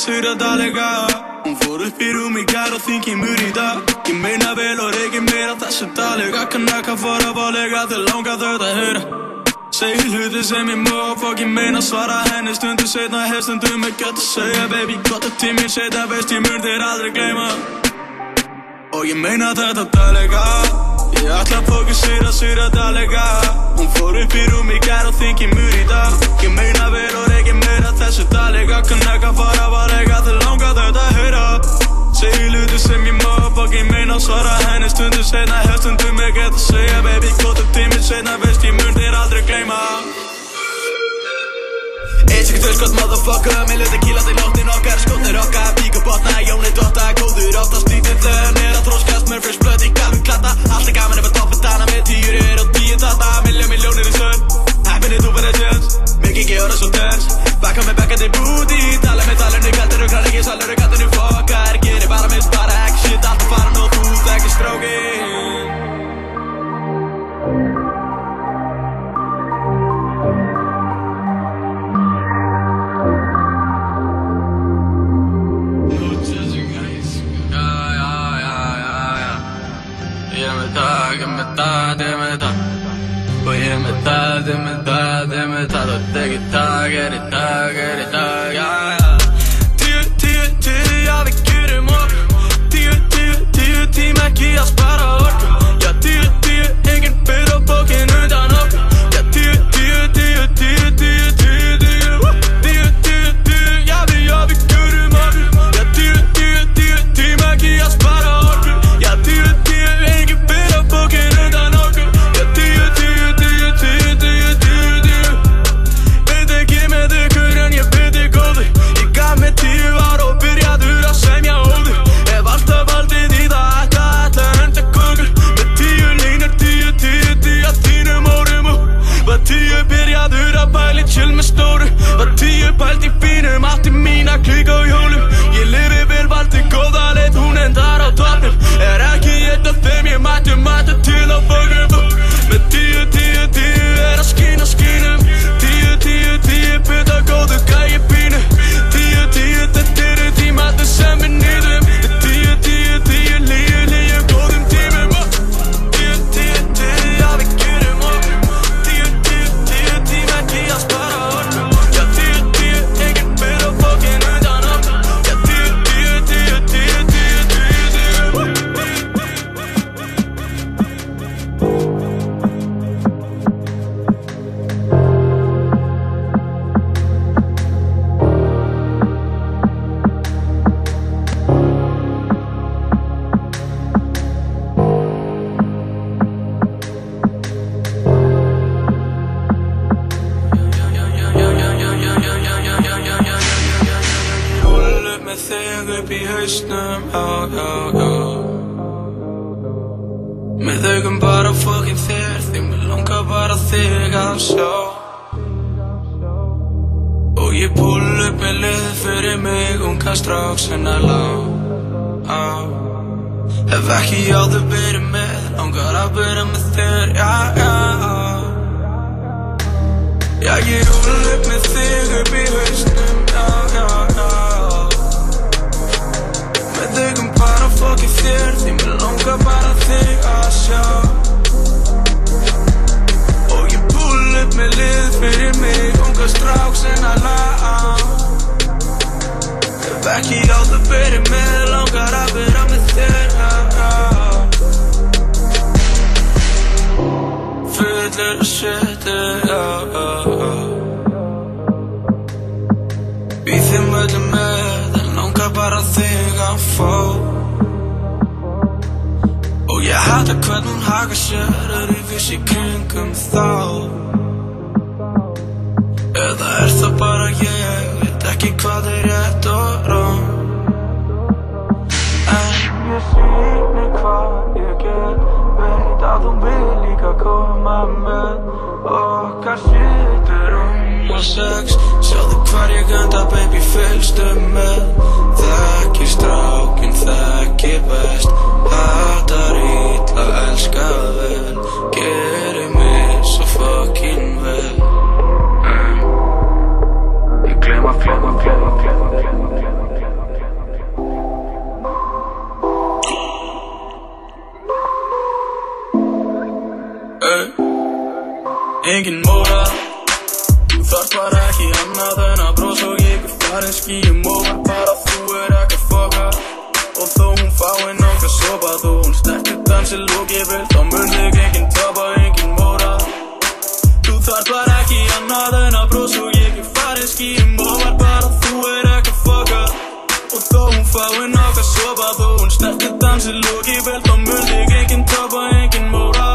sýra dalega Hún fór upp í rúm í gær og þingi mjög í dag Ég meina vel og reykir meira þessu dalega Kann ekki að fara valega til langa þau að heyra Segir hluti sem ég má og fokk ég meina svara henni Stundu setna hef stundum ekki að segja Baby gott að tíminn setja veist ég þér aldrei gleyma Og ég meina þetta dalega Ég ætla að fókusera, sýra dalega Hún fór upp í rúm í gær og þingi mjög í dag. Ég meina vel og reykir meira þessu dalega Kann ekki að fara valega til langa þetta að heyra. Segir hluti sem ég má og fokk ég meina svara henni. Stundu setna hef stundum ekki að segja Baby. Gott að tíminn setna veist ég mun þér aldrei gleyma Öskott motherfucker Með löti kílandi nóttin okkar. Skotnir okkar, píku botna, jóni dotta Góður oftast lítið þönn Er að þróskast með fresh blood í galvin klatta. Allt er gaman ef að toppin dana Með tíur er og tíu tata. Miljón miljónir í sönn Happiness over a chance Mikið geður það svo tens Bakka með bekkandi booty Tala með talunni, kaldur og krann ekki salur Kaldur fokkar, gerir bara mist bara ekki shit Allt er farin og þú þekkir strókin þig upp í hausnum, já, já, já Með augum bara fokkin þér, því mér langar bara þig að sjá. Og ég púll upp með lið fyrir mig, unga stráks hennar lá á. Hef ekki áður byrja með, langar að byrja með þér, já, já. Já, ég fokkið þér, því mér langar bara þig að sjá. Og ég púl upp með lið fyrir mig, unga strák sem að lá Hef ekki áður verið með, langar að vera með þér, Fullur og sjötu, hvern hún haka sér, er í í kringum þá Eða er það bara ég, veit ekki hvað er rétt og rám En ég sýni hvað ég get Veit að þú vil líka koma með Okkar sýtur um og sex. Sjáðu hvar ég enda baby fylgstu með Þekki strákin, þekki best. Hattar ítla, elskað vel dansi lóki vel Þá mun þig engin topa, engin móra Þú þarf bara ekki annað en að brós og ég er farin skýjum og bara þú er ekki að foka Og þó hún fái nokkað sopa Þó hún sterkur dansi lóki vel Þá mun þig engin topa, engin móra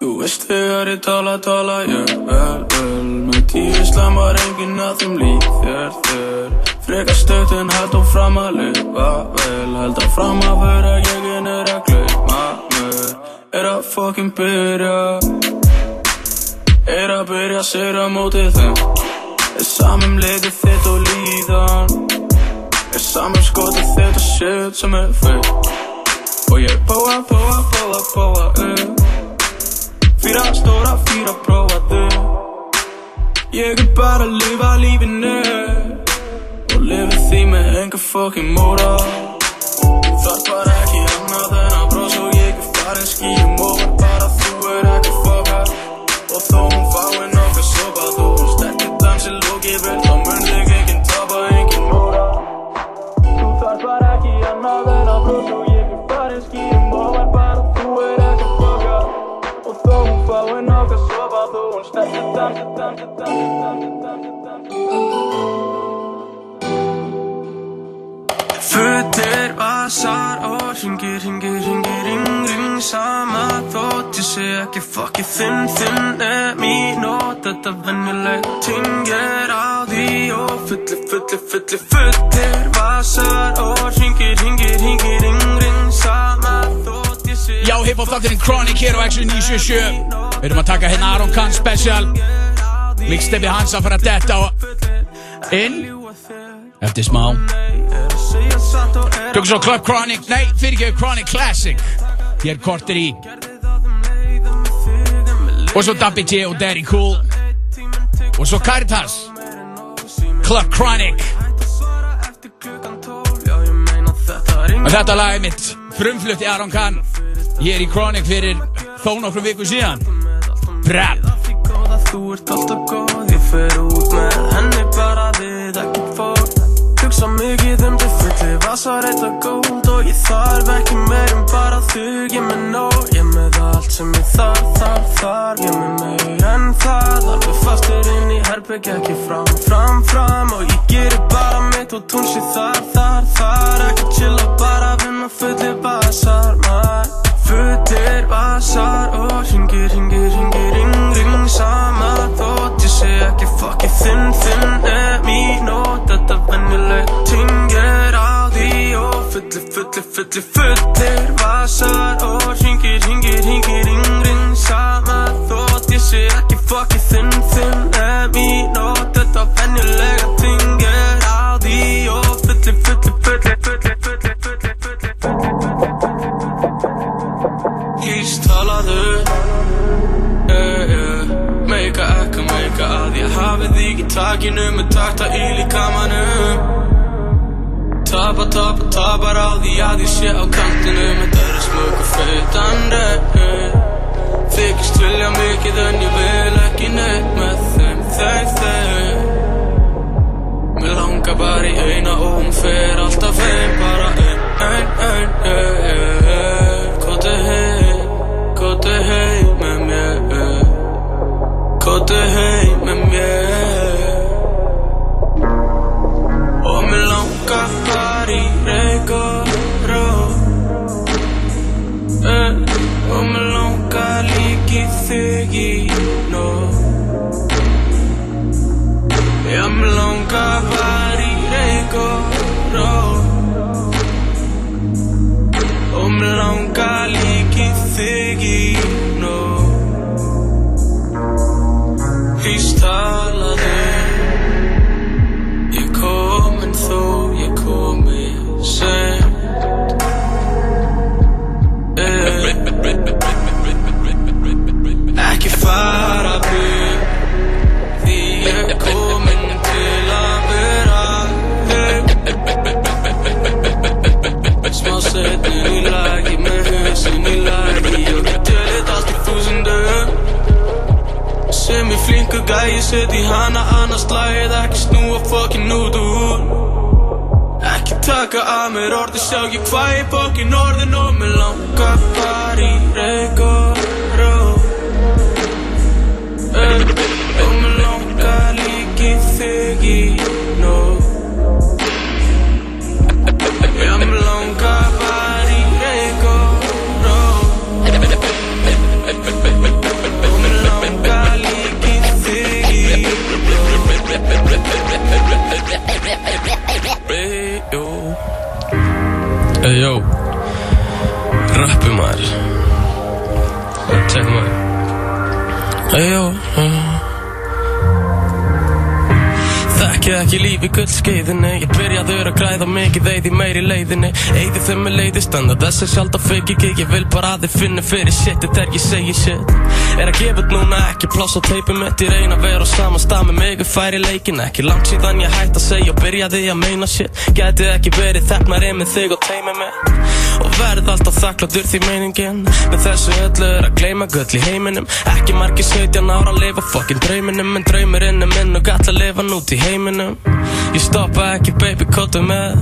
Þú veist þegar ég tala, tala ég vel, vel Með tíu slamar enginn að þeim lík þér, þér Frekar stöðt en held og fram að lifa vel Held að fram að vera ég Fokkin byrja Er að byrja sér að móti þeim. Er samum liðið þitt og líðan. Er samum skotið þitt og shit sem er fyrir Og ég bóa, bóa, bóa, bóa upp Fýra stóra, fýra prófaðu Ég er bara að lifa lífinu. Og lifi því með enga fokkin móra. Þarf bara ekki annað en að brós Og ég er farin skýjum Fötir, vasar og ringir, ringir, ringir, ring, ring Sama þótt ég sé ekki fokkið þinn, þinn er mín Og þetta venjuleg tingir á því Og fulli, fulli, fulli, fötir, vasar og ringir, ringir, ringir, ring, ring Sama þótt ég sé Já, hip-hop þátturinn Chronic hér á X977 Við erum að taka hérna Aron Kahn special Mixteppi hans að fara að detta á inn. Eftir smá. Tökum svo Club Chronic, nei, fyrirgeðu Chronic Classic. Hér kortir í. Og svo Dabby G og Daddy Cool. Og svo Caritas. Club Chronic. Og þetta lag er mitt. Frumflutt í Aron Kahn. Er í Chronic fyrir þó nokkru viku síðan. Brab Þú ert alltaf góð, ég fer út með henni bara við ekki fór. Hugsa mikið um þig fulli vasar eitt að góð Og ég þarf ekki meir en bara þig, ég með nóg. Ég með allt sem ég þarf, þarf, þarf Ég með meir en það. Alveg fastur inn í herberg, ekki fram, fram, fram Og ég gerir bara mitt og tún sér þar, þar, þar. Ekki chilla, bara vinna fulli vasar, maður. Fullir vasar og ringir, ringir, fullir, fullir, fullir, fullir vasar og ringir, ringir, ringir, ring, ring Sama þótt ég sé ekki fokkið þinn, þinn er mín Og þetta venjulega tingir á því Og fullir, fullir, fullir, fullir, fullir, fullir, fullir, fullir Hýst talaðu. Yeah, yeah. Meika ekka, meika að ég hafi þig í takinu Með takta í líkamanum. Tapa, tapa, tapar á því að ég sé á kantinu Þetta er smöku feitandi Þykist vilja mikið en ég vil ekki neitt með þeim Þeim, þeim. Mér langar bara í eina og hún fer alltaf heim Bara ein, ein, ein, ein. Kóti heim, kóti heim með mér. Kóti heim taka að mér orði Sjá ekki hvað ég fokkin orðin Og mér langar bara í reyk Ey, jó Þekki ekki lífi gullskeiðinni. Ég byrjaður að græða mikið Eyði meiri leiðinni. Eyði þeim með leiðist Anda þessi sjálf að fekk ekki Ég vil bara að þið finna fyrir shiti Þegar ég segi shit. Er að gefa út núna ekki pláss á teipi mitt. Ég reyna að vera á sama stað með mig og færi leikin Ekki langt síðan ég hætti að segja Og byrjaði að meina shit. Gæti ekki verið þefnari með þig og teimi mitt Og verð alltaf þakkláttur því meiningin. Með þessu öllu er að gleyma gull í heiminum. Ekki margir 17 ára að lifa fokkin drauminum En draumurinn er minn og gall að lifa nút í heiminum. Ég stoppa ekki baby kóttu með?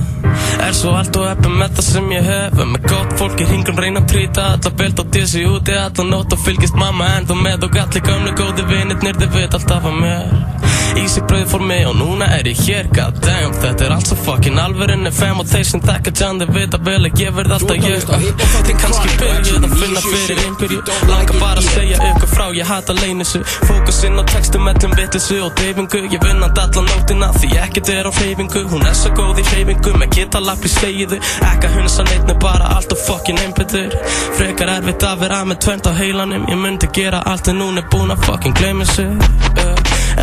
Er svo allt og eppi með það sem ég hef. En með gott fólk í hringum reyna að trýta Alla bild og dissi úti. Alla nótt Og fylgist mamma ennþá með. Og allir gamlu góði vinirnir þið veit alltaf að mér. Ísi brauð fór mig og núna er ég hér. God damn, þetta er allt svo fucking alvörinn er fem og þeir sem þekka tján Þið vita vel að ég verð alltaf ég Þið kannski byrjuð að finna fyrir einhverju. Langar bara að segja ykkur frá, ég hata leynisu Fókusinn á textum, mellum vitlisu og deyfingu Ég vinn að alla nótina því ekkert er á hreyfingu. Hún er svo góð í hreyfingu með geta lapp í stegiðu Ekka hunsa neitt með bara allt og fucking einbyttur Frekar erfitt að vera með tvönd á heilanum. Ég myndi gera allt en hún er búin að fucking gleyma sig uh,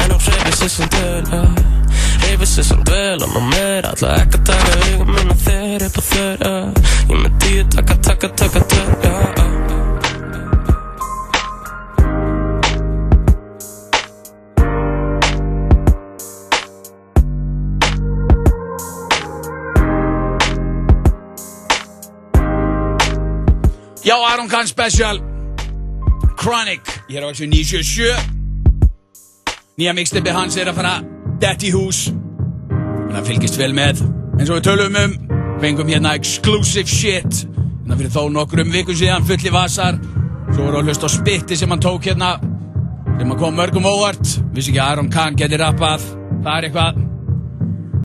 En hún hreyfir sig sem döl uh, Hreyfir sig sem döl og maður meir Alla ekki að taka augum minna þeir upp á uh, Ég með tíu taka, taka, taka uh. Já, Aron Kahn Special. Chronic. Hér á þessu 977 Nýja mixtipi hans er að fara Dett í hús Þannig að fylgist vel með eins og við tölum um. Fengum hérna exclusive shit. Þannig fyrir þó nokkrum vikum síðan fulli vasar. Svo voru að hlusta á spitti sem hann tók hérna sem að kom mörgum óvart. Vissi ekki að Aron Kahn geti rappað. Það er eitthvað